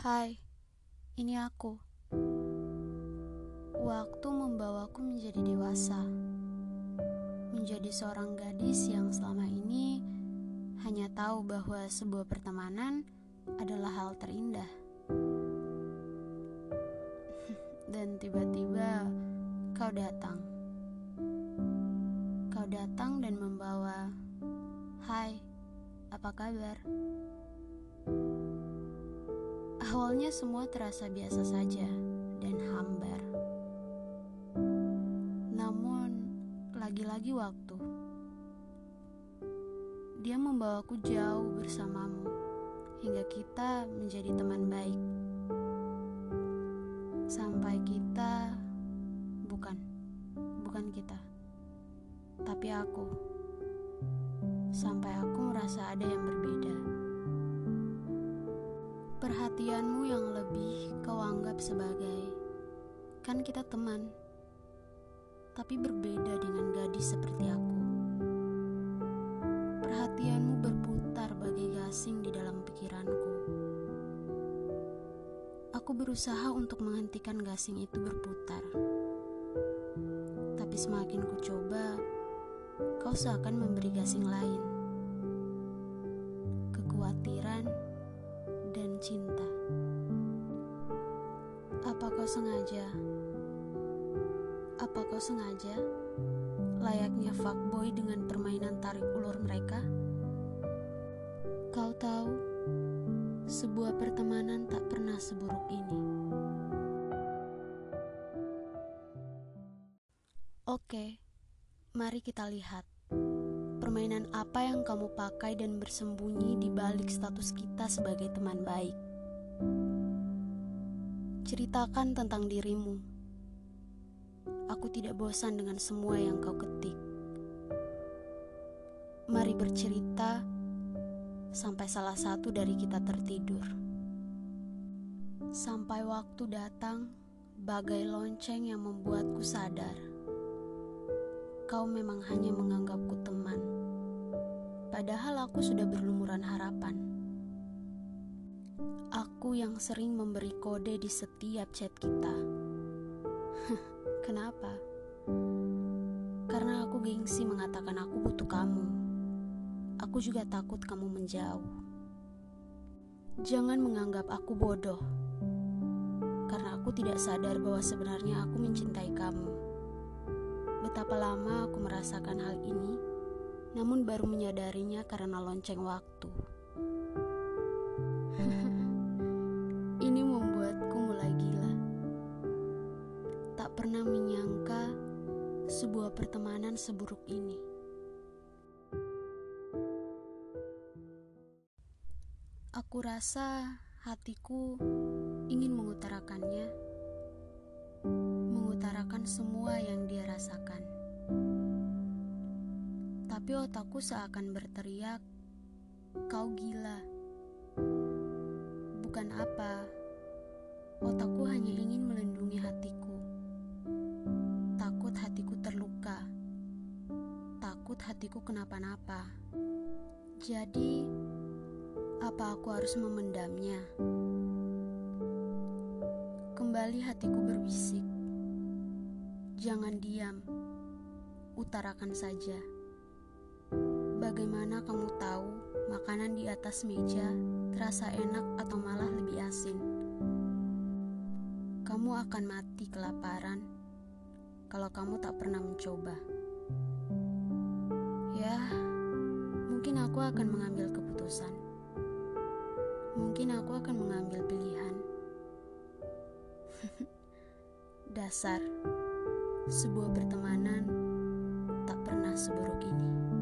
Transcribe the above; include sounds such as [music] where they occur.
Hai, ini aku. Waktu membawaku menjadi dewasa, menjadi seorang gadis yang selama ini hanya tahu bahwa sebuah pertemanan adalah hal terindah. [laughs] Dan tiba-tiba kau datang. Kau datang dan membawa, "Hai, apa kabar?" Awalnya semua terasa biasa saja dan hambar. Namun, lagi-lagi waktu. Dia membawaku jauh bersamamu hingga kita menjadi teman baik. Sampai kita bukan bukan kita. Tapi aku. Sampai aku merasa ada yang berbeda. Perhatianmu yang lebih kau anggap sebagai kan kita teman, tapi berbeda dengan gadis seperti aku. Perhatianmu berputar bagai gasing di dalam pikiranku. Aku berusaha untuk menghentikan gasing itu berputar. Tapi semakin ku coba, kau seakan memberi gasing lain. Kekhawatiran cinta. Apa kau sengaja? Apa kau sengaja? Layaknya fuckboy dengan permainan tarik ulur mereka? Kau tahu, sebuah pertemanan tak pernah seburuk ini. Oke, mari kita lihat. Permainan apa yang kamu pakai dan bersembunyi di balik status kita sebagai teman baik? Ceritakan tentang dirimu. Aku tidak bosan dengan semua yang kau ketik. Mari bercerita sampai salah satu dari kita tertidur. Sampai waktu datang, bagai lonceng yang membuatku sadar. Kau memang hanya menganggapku teman, padahal aku sudah berlumuran harapan. Aku yang sering memberi kode di setiap chat kita. [laughs] Kenapa? Karena aku gengsi mengatakan aku butuh kamu. Aku juga takut kamu menjauh. Jangan menganggap aku bodoh, karena aku tidak sadar bahwa sebenarnya aku mencintai kamu. Betapa lama aku merasakan hal ini, namun baru menyadarinya karena lonceng waktu. [laughs] ini membuatku mulai gila. Tak pernah menyangka sebuah pertemanan seburuk ini. Aku rasa hatiku ingin mengutarakannya, mengutarakan semua yang dia rasakan. Tapi otakku seakan berteriak, "Kau gila!" Bukan apa, otakku hanya ingin melindungi hatiku. Takut hatiku terluka, takut hatiku kenapa-napa. Jadi, apa aku harus memendamnya? Kembali hatiku berbisik. Jangan diam. Utarakan saja. Bagaimana kamu tahu makanan di atas meja terasa enak atau malah lebih asin? Kamu akan mati kelaparan kalau kamu tak pernah mencoba. Ya, mungkin aku akan mengambil keputusan mungkin aku akan mengambil pilihan. [laughs] Dasar sebuah pertemanan tak pernah seburuk ini.